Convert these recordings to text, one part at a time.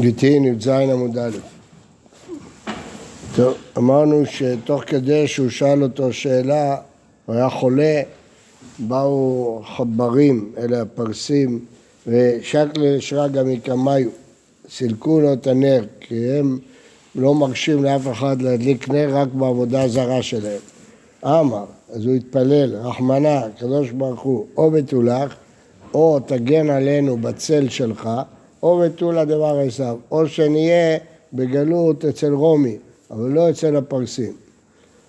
גיטין י"ז עמוד א'. טוב, אמרנו שתוך כדי שהוא שאל אותו שאלה, הוא היה חולה, באו חברים, אלה הפרסים, ושקלה שרגא מקמיו, סילקו לו את הנר, כי הם לא מרשים לאף אחד להדליק נר רק בעבודה הזרה שלהם. אמר, אז הוא התפלל, רחמנא, הקדוש ברוך הוא, או בתולך, או תגן עלינו בצל שלך, או מטולה דבר עשיו, או שנהיה בגלות אצל רומי, אבל לא אצל הפרסים.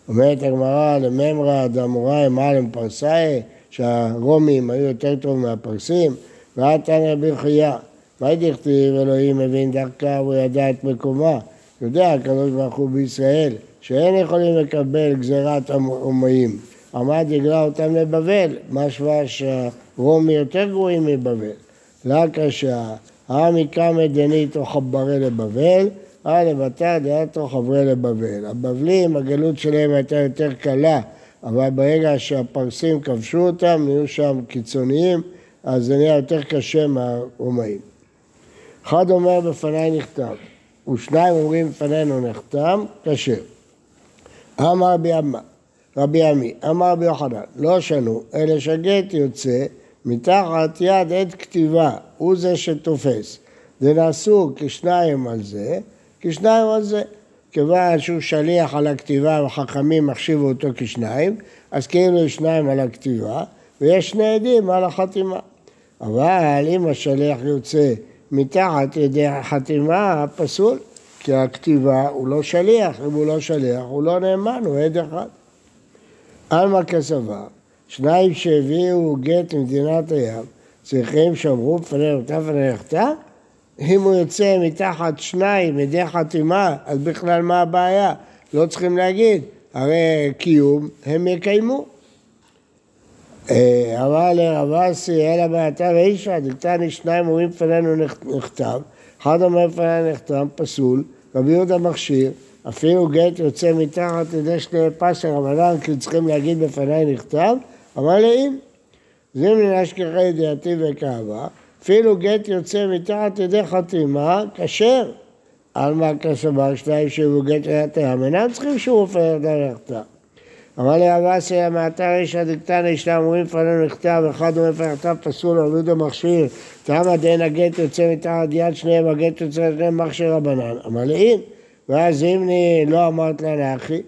אומרת הגמרא לממרא דאמוראי מעלם פרסאי, שהרומים היו יותר טוב מהפרסים, ואת תנא ברכיה, מה דכתיב אלוהים מבין דרכה והוא ידע את מקומה? יודע הקדוש ברוך הוא בישראל שאין יכולים לקבל גזירת הרומאים. עמד יגרע אותם לבבל, משמע שהרומי יותר גרועים מבבל. רק השעה העמי קמא דניתו חברי לבבל, אה לבתא דעתו חברי לבבל. הבבלים, הגלות שלהם הייתה יותר קלה, אבל ברגע שהפרסים כבשו אותם, נהיו שם קיצוניים, אז זה נהיה יותר קשה מהרומאים. אחד אומר בפניי נכתב, ושניים אומרים בפנינו נחתם, כשר. אמר רבי רבי עמי, אמר רבי יוחנן, לא שנו, אלא שגט יוצא מתחת יד עד כתיבה, הוא זה שתופס. ונעשו כשניים על זה, כשניים על זה. כיוון שהוא שליח על הכתיבה וחכמים החשיבו אותו כשניים, אז כאילו יש שניים על הכתיבה ויש שני עדים על החתימה. אבל אם השליח יוצא מתחת ידי החתימה, פסול, כי הכתיבה הוא לא שליח, אם הוא לא שליח הוא לא נאמן, הוא עד אחד. עלמא כסבר שניים שהביאו גט ממדינת הים, צריכים שאמרו בפנינו תפנה נחתה? אם הוא יוצא מתחת שניים מדי חתימה, אז בכלל מה הבעיה? לא צריכים להגיד, הרי קיום הם יקיימו. אה, אמר לרב אסי, אלא באתר אישה, דקתני שניים אומרים בפנינו נכתב, אחד אומר בפנינו נכתב, פסול, רבי יהודה מכשיר, אפילו גט יוצא מתחת ידי שני פסר, אבל כי צריכים להגיד בפניי נכתב, אמר לאם, זימנין אשכחי ידיעתי וכאבה, אפילו גט יוצא מתחת ידי חתימה, כשר. על מה כסבר שניים שהוא גט ליד הים, אינם צריכים שהוא עופר דרכתה. אמר לי אבסי, המעטר איש הדקתנא ישנם אומרים לפנינו נכתב, אחד אומר פרחתיו פסול, רבי יהודה מכשיר, תמה דין הגט יוצא מתחת יד שניהם, הגט יוצא מתחת מכשיר רבנן. אמר לי אין, ואז אם לא אמרת לה לאחי,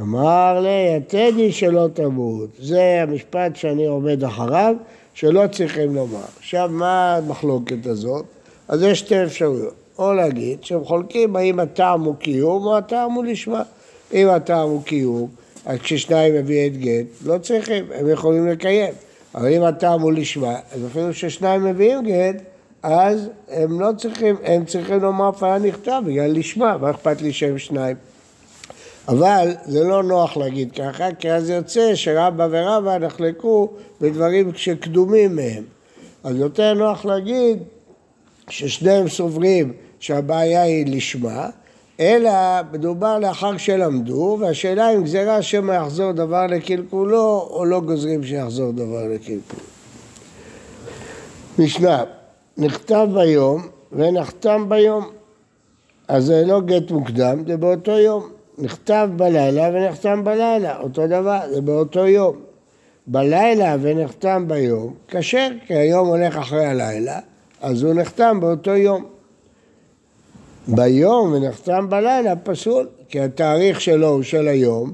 אמר לי, יתדי שלא תמות. זה המשפט שאני עומד אחריו, שלא צריכים לומר. עכשיו, מה המחלוקת הזאת? אז יש שתי אפשרויות. או להגיד שהם חולקים האם הטעם הוא קיום או הטעם הוא לשמה. אם הטעם הוא קיום, אז כששניים מביא את גט, לא צריכים, הם יכולים לקיים. אבל אם הטעם הוא לשמה, אז אפילו ששניים מביאים גט, אז הם לא צריכים, הם צריכים לומר פעם נכתב בגלל לשמה, מה אכפת לי שהם שניים? אבל זה לא נוח להגיד ככה, כי אז יוצא שרבא ורבא נחלקו בדברים שקדומים מהם. אז יותר נוח להגיד ששניהם סוברים שהבעיה היא לשמה, אלא מדובר לאחר שלמדו, והשאלה אם גזירה שמא יחזור דבר לקלקולו, או לא גוזרים שיחזור דבר לקלקולו. משנה, נכתב ביום ונחתם ביום, אז זה לא גט מוקדם, זה באותו יום. נכתב בלילה ונחתם בלילה, אותו דבר, זה באותו יום. בלילה ונחתם ביום, כשר, כי היום הולך אחרי הלילה, אז הוא נחתם באותו יום. ביום ונחתם בלילה פסול, כי התאריך שלו הוא של היום,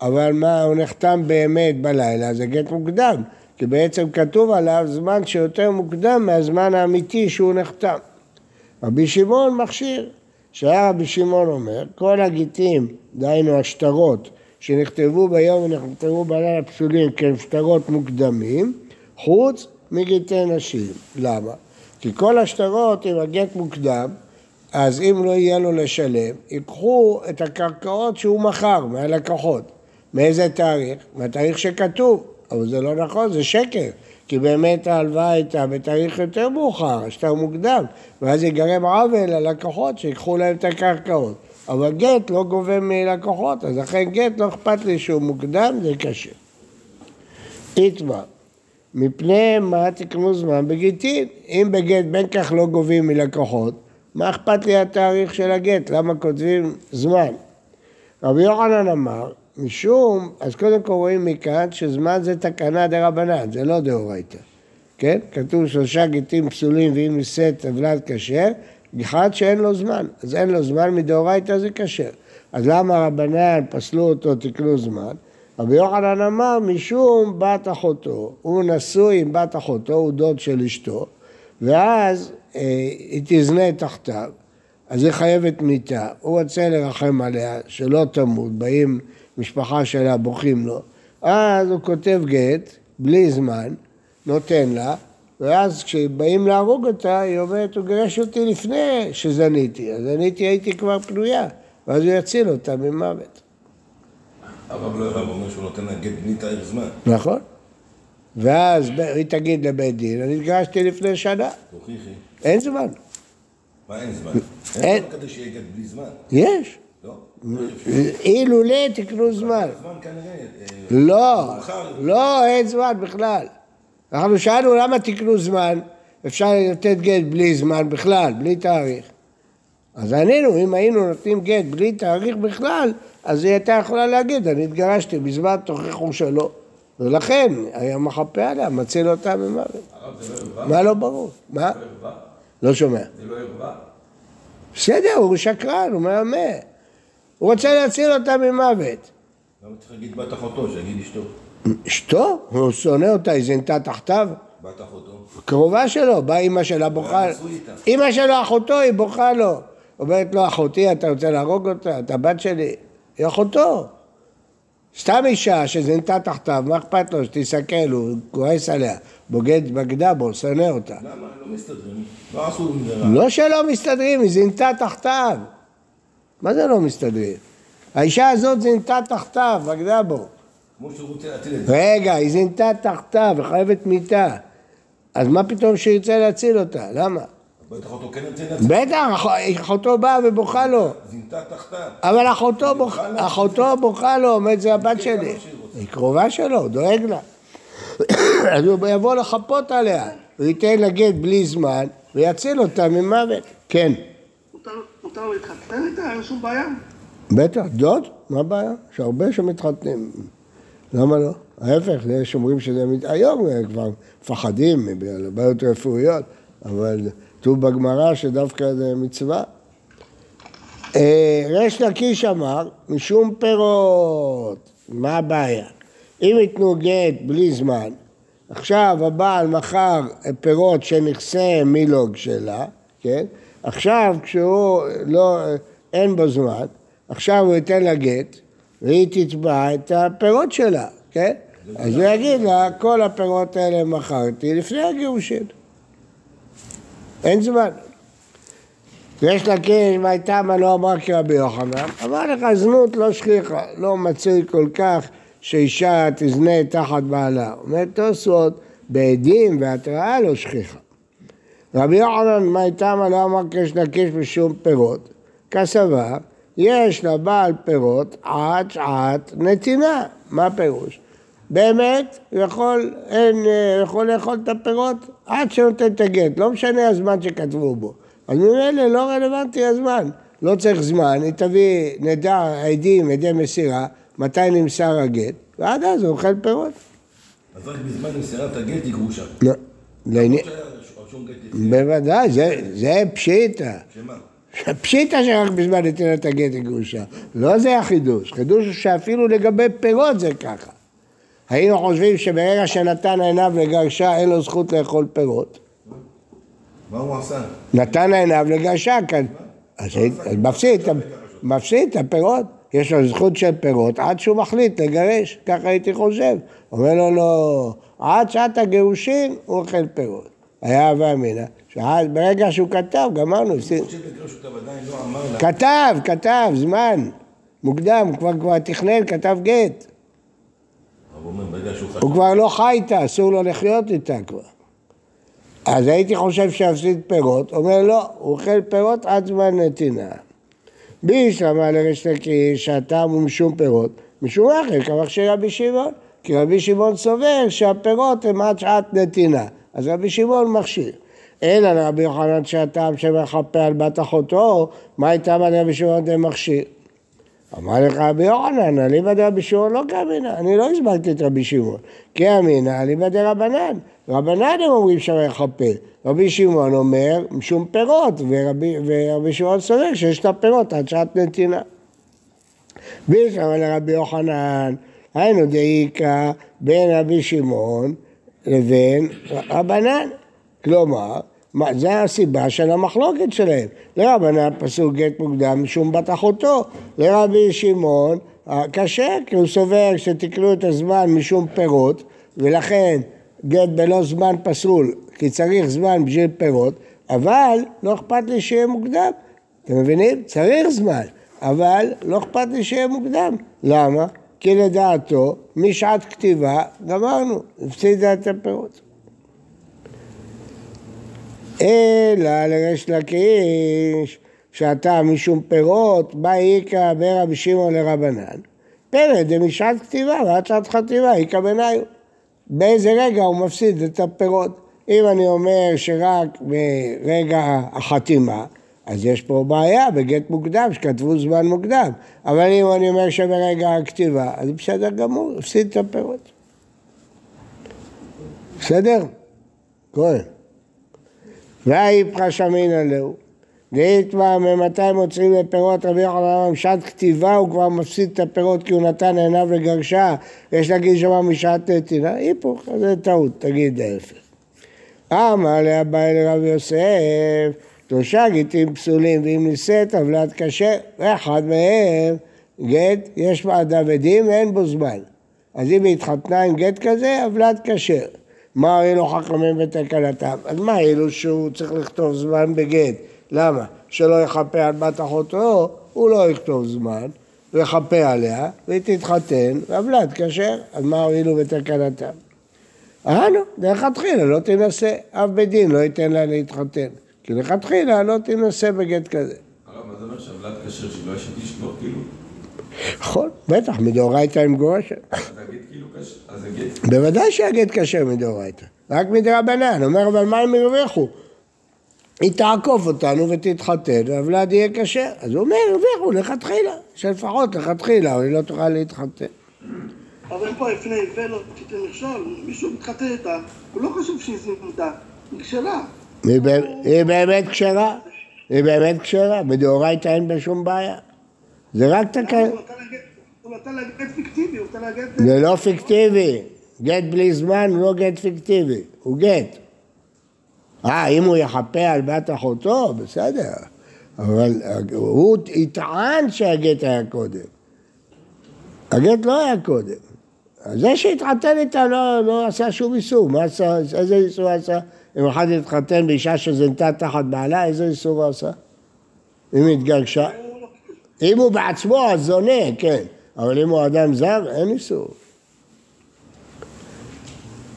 אבל מה, הוא נחתם באמת בלילה, זה גט מוקדם, כי בעצם כתוב עליו זמן שיותר מוקדם מהזמן האמיתי שהוא נחתם. רבי שמעון מכשיר, שהיה רבי שמעון אומר, כל הגיטים, דהיינו השטרות, שנכתבו ביום ונכתבו בלילה פסולים כי הם שטרות מוקדמים, חוץ מגיטי נשים. למה? כי כל השטרות, אם הגט מוקדם, אז אם לא יהיה לו לשלם, ייקחו את הקרקעות שהוא מכר מהלקוחות. מאיזה תאריך? מהתאריך שכתוב. אבל זה לא נכון, זה שקר. כי באמת ההלוואה הייתה בתאריך יותר מאוחר, השטר מוקדם, ואז ייגרם עוול ללקוחות שיקחו להם את הקרקעות. אבל גט לא גובה מלקוחות, אז לכן גט לא אכפת לי שהוא מוקדם, זה קשה. איתמר, מפני מה תקנו זמן בגיטין? אם בגט בין כך לא גובים מלקוחות, מה אכפת לי התאריך של הגט? למה כותבים זמן? רבי יוחנן אמר, משום, אז קודם כל רואים מכאן שזמן זה תקנה דה רבנן, זה לא דאורייתא. כן? כתוב שלושה גטים פסולים ואם נישא טבלת כשר, אחד שאין לו זמן. אז אין לו זמן מדאורייתא זה כשר. אז למה רבנן פסלו אותו, תקנו זמן? רבי יוחנן אמר, משום בת אחותו, הוא נשוי עם בת אחותו, הוא דוד של אשתו, ואז אה, היא תזנה תחתיו, אז היא חייבת מיתה. הוא רוצה לרחם עליה, שלא תמות, באים משפחה שלה, בוכים לו. אז הוא כותב גט, בלי זמן, נותן לה, ואז כשבאים להרוג אותה, היא אומרת, הוא גירש אותי לפני שזניתי, אז זניתי הייתי כבר פנויה, ואז הוא יציל אותה ממוות. הרב לא הרב אומר שהוא נותן לה גט בלי תאריך זמן. נכון. ואז היא תגיד לבית דין, אני התגרשתי לפני שנה, תוכיחי. אין זמן. מה אין זמן? אין. כדי שיהיה גט בלי זמן. יש. לא? אילולא תקנו זמן. אה, לא. לא, אין זמן בכלל. אנחנו שאלנו למה תקנו זמן, אפשר לתת גט בלי זמן בכלל, בלי תאריך. אז ענינו, אם היינו נותנים גט בלי תאריך בכלל, אז היא הייתה יכולה להגיד, אני התגרשתי בזמן, תוכיחו שלא. ולכן, היה מחפה עליה, מציל אותה ממוות. לא? מה לא ברור? מה? לא? לא שומע. זה לא ערווה? בסדר, הוא שקרן, הוא מהמה. הוא רוצה להציל אותה ממוות. למה צריך להגיד בת אחותו, שיגיד אשתו? אשתו? הוא שונא אותה, היא זינתה תחתיו? בת אחותו. קרובה שלו, באה אימא שלה בוכה. אימא שלו אחותו, היא בוכה לו. אומרת לו, אחותי, אתה רוצה להרוג אותה? אתה בת שלי. היא אחותו. סתם אישה שזינתה תחתיו, מה אכפת לו שתסתכל, הוא כועס עליה, בוגד בגדה בו, שונא אותה. למה? לא מסתדרים. לא עשו עם זה רע. לא שלא מסתדרים, היא זינתה תחתיו. מה זה לא מסתדרים? האישה הזאת זינתה תחתיו, בגדה בו. רגע, היא זינתה תחתיו, היא חייבת מיתה. אז מה פתאום שירצה להציל אותה? למה? בת אחותו כן יוצא להציל. בטח, אח- אחותו באה ובוכה לו. זינתה תחתיו. אבל אחותו בוכה, אחותו בוכה לו, אומרת זה הבת שלי. היא קרובה שלו, הוא דואג לה. אז הוא יבוא לחפות עליה, הוא ייתן לה גט בלי זמן, ויציל אותה ממוות. כן, מותר- להתחתן איתה, אין שום בעיה. בטח, דוד, מה הבעיה? יש הרבה שמתחתנים. למה לא? ההפך, יש שאומרים שזה... היום אה, כבר מפחדים בגלל בעיות רפואיות, אבל כתוב בגמרא שדווקא זה מצווה. אה, ריש לקיש אמר, משום פירות, מה הבעיה? אם ייתנו גט בלי זמן, עכשיו הבעל מכר פירות שנכסי מילוג שלה, כן? עכשיו כשהוא לא, אין בו זמן, עכשיו הוא ייתן לה גט והיא תתבע את הפירות שלה, כן? אז הוא יגיד לה, כל הפירות האלה מכרתי לפני הגירושין. אין זמן. ויש לה קש, והייתה מה לא אמר כרבי יוחנן, אמר לך זנות לא שכיחה, לא מצוי כל כך שאישה תזנה תחת בעלה. אומר תוספות, בעדים והתראה לא שכיחה. רבי יוחנן, מה מה לא אמר קש לקש בשום פירות? כסבה, יש לבעל פירות עד שעת נתינה. מה הפירוש? באמת, הוא יכול, אין, אה, יכול לאכול את הפירות עד שנותן את הגט, לא משנה הזמן שכתבו בו. אז ממילא לא רלוונטי הזמן, לא צריך זמן, היא תביא, נדע, עדים, עדי מסירה, מתי נמסר הגט, ועד אז הוא אוכל פירות. אז רק בזמן מסירת הגט היא גרושה. לא, גט. בוודאי, זה, זה פשיטה. שמה? פשיטה שרק בזמן נתינת הגט היא גרושה. לא זה החידוש, חידוש הוא שאפילו לגבי פירות זה ככה. היינו חושבים שברגע שנתן עיניו לגרשה אין לו זכות לאכול פירות. מה הוא עשה? נתן עיניו לגרשה כאן. אז את ה- מפסיד את הפירות. יש לו זכות של פירות עד שהוא מחליט לגרש, ככה הייתי חושב. אומר לו, לא, עד שעת הגירושין הוא אוכל פירות. היה הווה אמינא, שעד- ברגע שהוא כתב, גמרנו, לא. כתב, כתב, זמן, מוקדם, כבר כבר תכנן, כתב גט. הוא הוא. כבר לא חי איתה, אסור לו לחיות איתה כבר. אז הייתי חושב שיפסיד פירות, אומר לא, הוא אוכל פירות עד זמן נתינה. בישלמה לריש לקיש, שהטעם הוא משום פירות, משום אחר, כמכשיר רבי שמעון. כי רבי שמעון סובר שהפירות הם עד שעת נתינה, אז רבי שמעון מכשיר. אלא לרבי יוחנן שהטעם שמכפה על בת אחותו, מה הייתה בדעה בשמעון דמכשיר? אמר לך רבי יוחנן, אליבא דרבי שמעון לא כאמינא, אני לא הסברתי את רבי שמעון. כי אמינא אליבא דרבנן. רבנן הם אומרים יכפה. רבי שמעון אומר משום פירות, ורבי, ורבי שמעון סובר שיש את הפירות עד שעת נתינה. ויש אבל לרבי יוחנן, היינו דאיכא בין רבי שמעון לבין רבנן. כלומר, זה הסיבה של המחלוקת שלהם. לרבנן פסוק גט מוקדם משום בת אחותו, לרבי שמעון קשה, כי הוא סובר שתקלו את הזמן משום פירות, ולכן גט בלא זמן פסול, כי צריך זמן בשביל פירות, אבל לא אכפת לי שיהיה מוקדם. אתם מבינים? צריך זמן, אבל לא אכפת לי שיהיה מוקדם. למה? כי לדעתו, משעת כתיבה, גמרנו, הפסיד את הפירות. אלא לריש לקיש, שאתה משום פירות, בא איכא ברבי שמעון לרבנן, פלא דמשעת כתיבה ועד שעת חטיבה, איכא בניו. באיזה רגע הוא מפסיד את הפירות. אם אני אומר שרק ברגע החתימה, אז יש פה בעיה בגט מוקדם, שכתבו זמן מוקדם. אבל אם אני אומר שברגע הכתיבה, אז בסדר גמור, הפסיד את הפירות. בסדר? כהן. והאיפכא שמינא להו. ואיתמר ממתי מוצאים לפירות רבי יוחנן משעת כתיבה הוא כבר מפסיד את הפירות כי הוא נתן עיניו לגרשה יש להגיד שמה משעת נתינה היפוך זה טעות תגיד ההפך. אמר לאביי לרב יוסף שלושה גיטים פסולים ואם נישאת טבלת קשה ואחד מהם גט יש בעדה ודין ואין בו זמן אז אם היא התחתנה עם גט כזה עוולת כשר מה הועילו חכמים בתקלתם? אז מה הועילו שהוא צריך לכתוב זמן בגט? למה? שלא יכפה על בת אחותו, הוא לא יכתוב זמן, הוא עליה, והיא תתחתן, והבלת כשר, אז מה הועילו בתקנתם? אהלו, לכתחילה לא תינשא, אף בית דין לא ייתן לה להתחתן, כי לכתחילה לא תינשא בגט כזה. הרב, מה זה אומר שהבלת כשר שלא יש איש לא כאילו? נכון, בטח, מדאורייתא עם גורשת. אז הגט כאילו כשר, אז הגט... בוודאי שהגט כשר מדאורייתא, רק מדרבנן, אומר אבל מה הם הרוויחו? היא תעקוף אותנו ותתחתן, והוולד יהיה כשר. אז הוא אומר, הרוויחו לכתחילה, שלפחות לכתחילה, אבל היא לא תוכל להתחתן. אבל פה לפני ולא תיתן מכשול, מישהו מתחתן איתה, הוא לא חשוב שהיא זינתה, היא כשרה. היא באמת- כשרה, היא באמת כשרה, מדאורייתא אין בה שום בעיה. זה רק תקן... הוא נתן לה גט- פיקטיבי, הוא נתן לה גט... זה לא פיקטיבי, גט בלי זמן הוא לא גט פיקטיבי, הוא גט. אה, אם הוא יכפה על בת אחותו, בסדר, אבל הוא יטען שהגט היה קודם. הגט לא היה קודם. זה שהתחתן איתה לא, לא עשה שום איסור, מה עשה, איזה איסור עשה? אם אחד התחתן באישה שזנתה תחת בעלה, איזה איסור הוא עשה? אם התגרשה? אם הוא בעצמו הזונה, כן, אבל אם הוא אדם זר, אין איסור.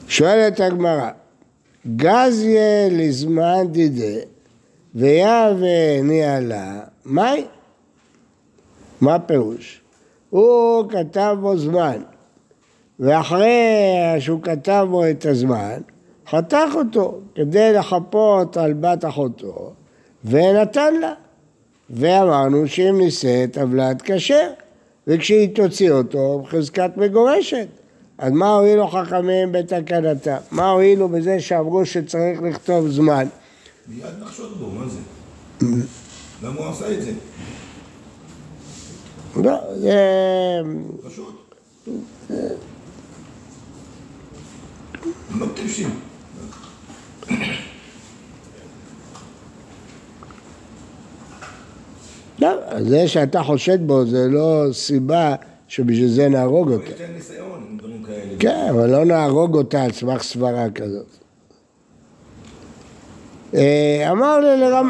שואלת הגמרא, גזיה לזמן דידה ויהווה ניהלה, מהי? מה הפירוש? הוא כתב בו זמן, ואחרי שהוא כתב בו את הזמן, חתך אותו כדי לחפות על בת אחותו, ונתן לה. ואמרנו שאם נישאת עוולת כשר, וכשהיא תוציא אותו בחזקת מגורשת. אז מה הועילו חכמים בתקנתם? מה הועילו בזה שאמרו שצריך לכתוב זמן? מיד נחשוד בו, מה זה? למה הוא עשה את זה? לא, זה... פשוט. הם לא טיפשים. לא, זה שאתה חושד בו זה לא סיבה שבשביל זה נהרוג אותה. יש להם ניסיון עם דברים כאלה. כן, אבל לא נהרוג אותה על סמך סברה כזאת. אה, אמר לי לרמ...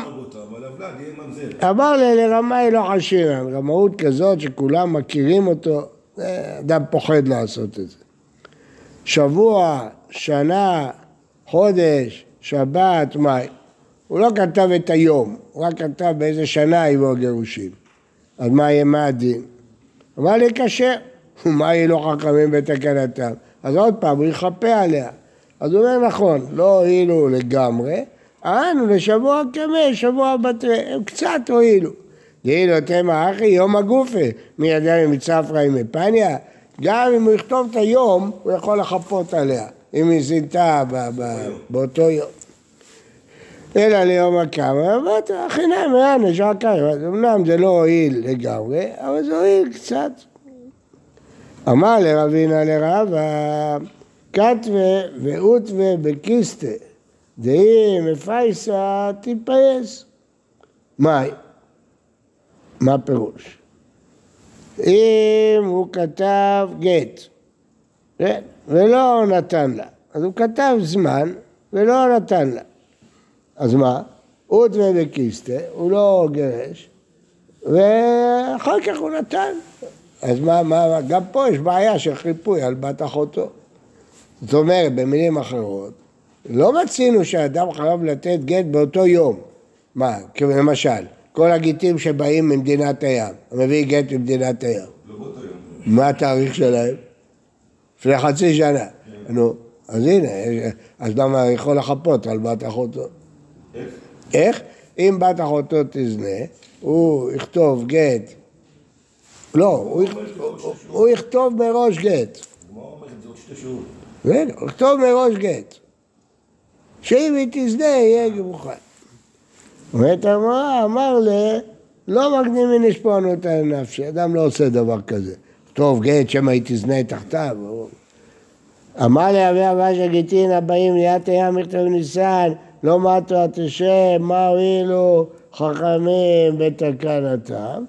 יהיה ממזר. אמר לי לרמאי לא חשיבן, רמאות כזאת שכולם מכירים אותו, אה, אדם פוחד לעשות את זה. שבוע, שנה, חודש, שבת, מאי. הוא לא כתב את היום, הוא רק כתב באיזה שנה יבוא גירושים. אז מה יהיה מה הדין? אמר לי כשר, מה יהיה לו חכמים בתקנתם? אז עוד פעם, הוא יכפה עליה. אז הוא אומר נכון, לא הועילו לגמרי, אנו לשבוע קמא, שבוע בתרי, הם קצת הועילו. דהילו תמא אחי יום הגופה, מי ידע אם מצפרא עם מפניה? גם אם הוא יכתוב את היום, הוא יכול לחפות עליה, אם היא זינתה באותו יום. אלא ליום הקמא, אמרת, חינם, יענה, שעה קמא. אמנם זה לא הועיל לגמרי, אבל זה הועיל קצת. אמר לרבינה לרבה, כתבה ואותווה בקיסטה, דהי מפייסה תתפייס. מאי? מה הפירוש? אם הוא כתב גט, כן, ולא נתן לה, אז הוא כתב זמן ולא נתן לה. אז מה? אודווה וקיסטה, הוא לא גירש, ואחר כך הוא נתן. אז מה, מה, גם פה יש בעיה של חיפוי על בת אחותו. זאת אומרת, במילים אחרות, לא מצינו שאדם חייב לתת גט באותו יום. מה, למשל, כל הגיטים שבאים ממדינת הים, מביא גט ממדינת הים. לא באותו יום. מה התאריך שלהם? לפני חצי שנה. נו, אז הנה, אז למה יכול לחפות על בת אחותו? איך? אם בת אחותו תזנה, הוא יכתוב גט. לא, הוא יכ- הוא- הוא יכתוב מראש גט. בסדר, הוא יכתוב מראש גט. שאם היא תזנה, יהיה מוכן. אומרת הגמרא, אמר לה, לא מקדימין לשפונות על נפשי, אדם לא עושה דבר כזה. טוב, גט, שמא היא תזנה תחתיו. אמר לי אבי אבשי גיטין הבאים ליד הים מכתב ניסן, לא את השם, מה הועילו חכמים בתקנתם.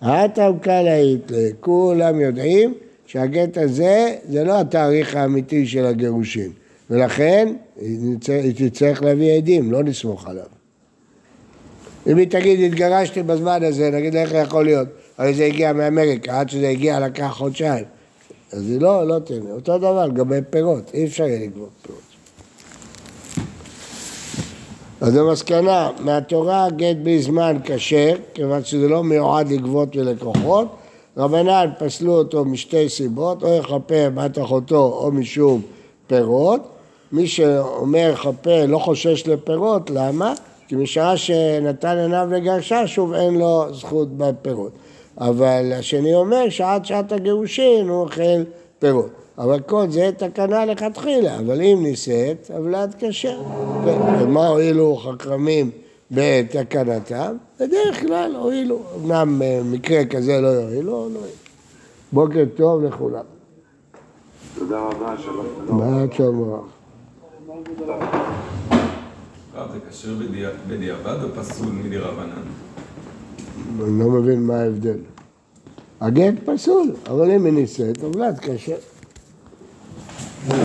האטם קלעית, כולם יודעים שהגט הזה זה לא התאריך האמיתי של הגירושין, ולכן היא תצטרך להביא עדים, לא נסמוך עליו. אם היא תגיד, התגרשתי בזמן הזה, נגיד איך יכול להיות? הרי זה הגיע מאמריקה, עד שזה הגיע לקח חודשיים. אז היא לא, לא תהנה. אותו דבר לגבי פירות, אי אפשר יהיה לגבות פירות. אז המסקנה, מהתורה גט בזמן כשר, כיוון שזה לא מיועד לגבות מלקוחות, רבנן פסלו אותו משתי סיבות, או יכפה בת אחותו או משום פירות. מי שאומר חפה לא חושש לפירות, למה? כי משעה שנתן עיניו לגרשה, שוב אין לו זכות בפירות. אבל השני אומר שעד שעת הגירושין הוא אוכל פירות. אבל כל זה תקנה לכתחילה, אבל אם נישאת, עוולת כשר. ומה הועילו חכמים בתקנתם? בדרך כלל הועילו. אמנם אה, מקרה כזה לא יועילו, לא יועילו. בוקר טוב לכולם. תודה רבה, שלום. מה את שומעת? רב, זה כשר בדיע- בדיעבד או פסול מדי רבנן? אני לא מבין מה ההבדל. הגט פסול, אבל אם היא נישאת, עוולת כשר.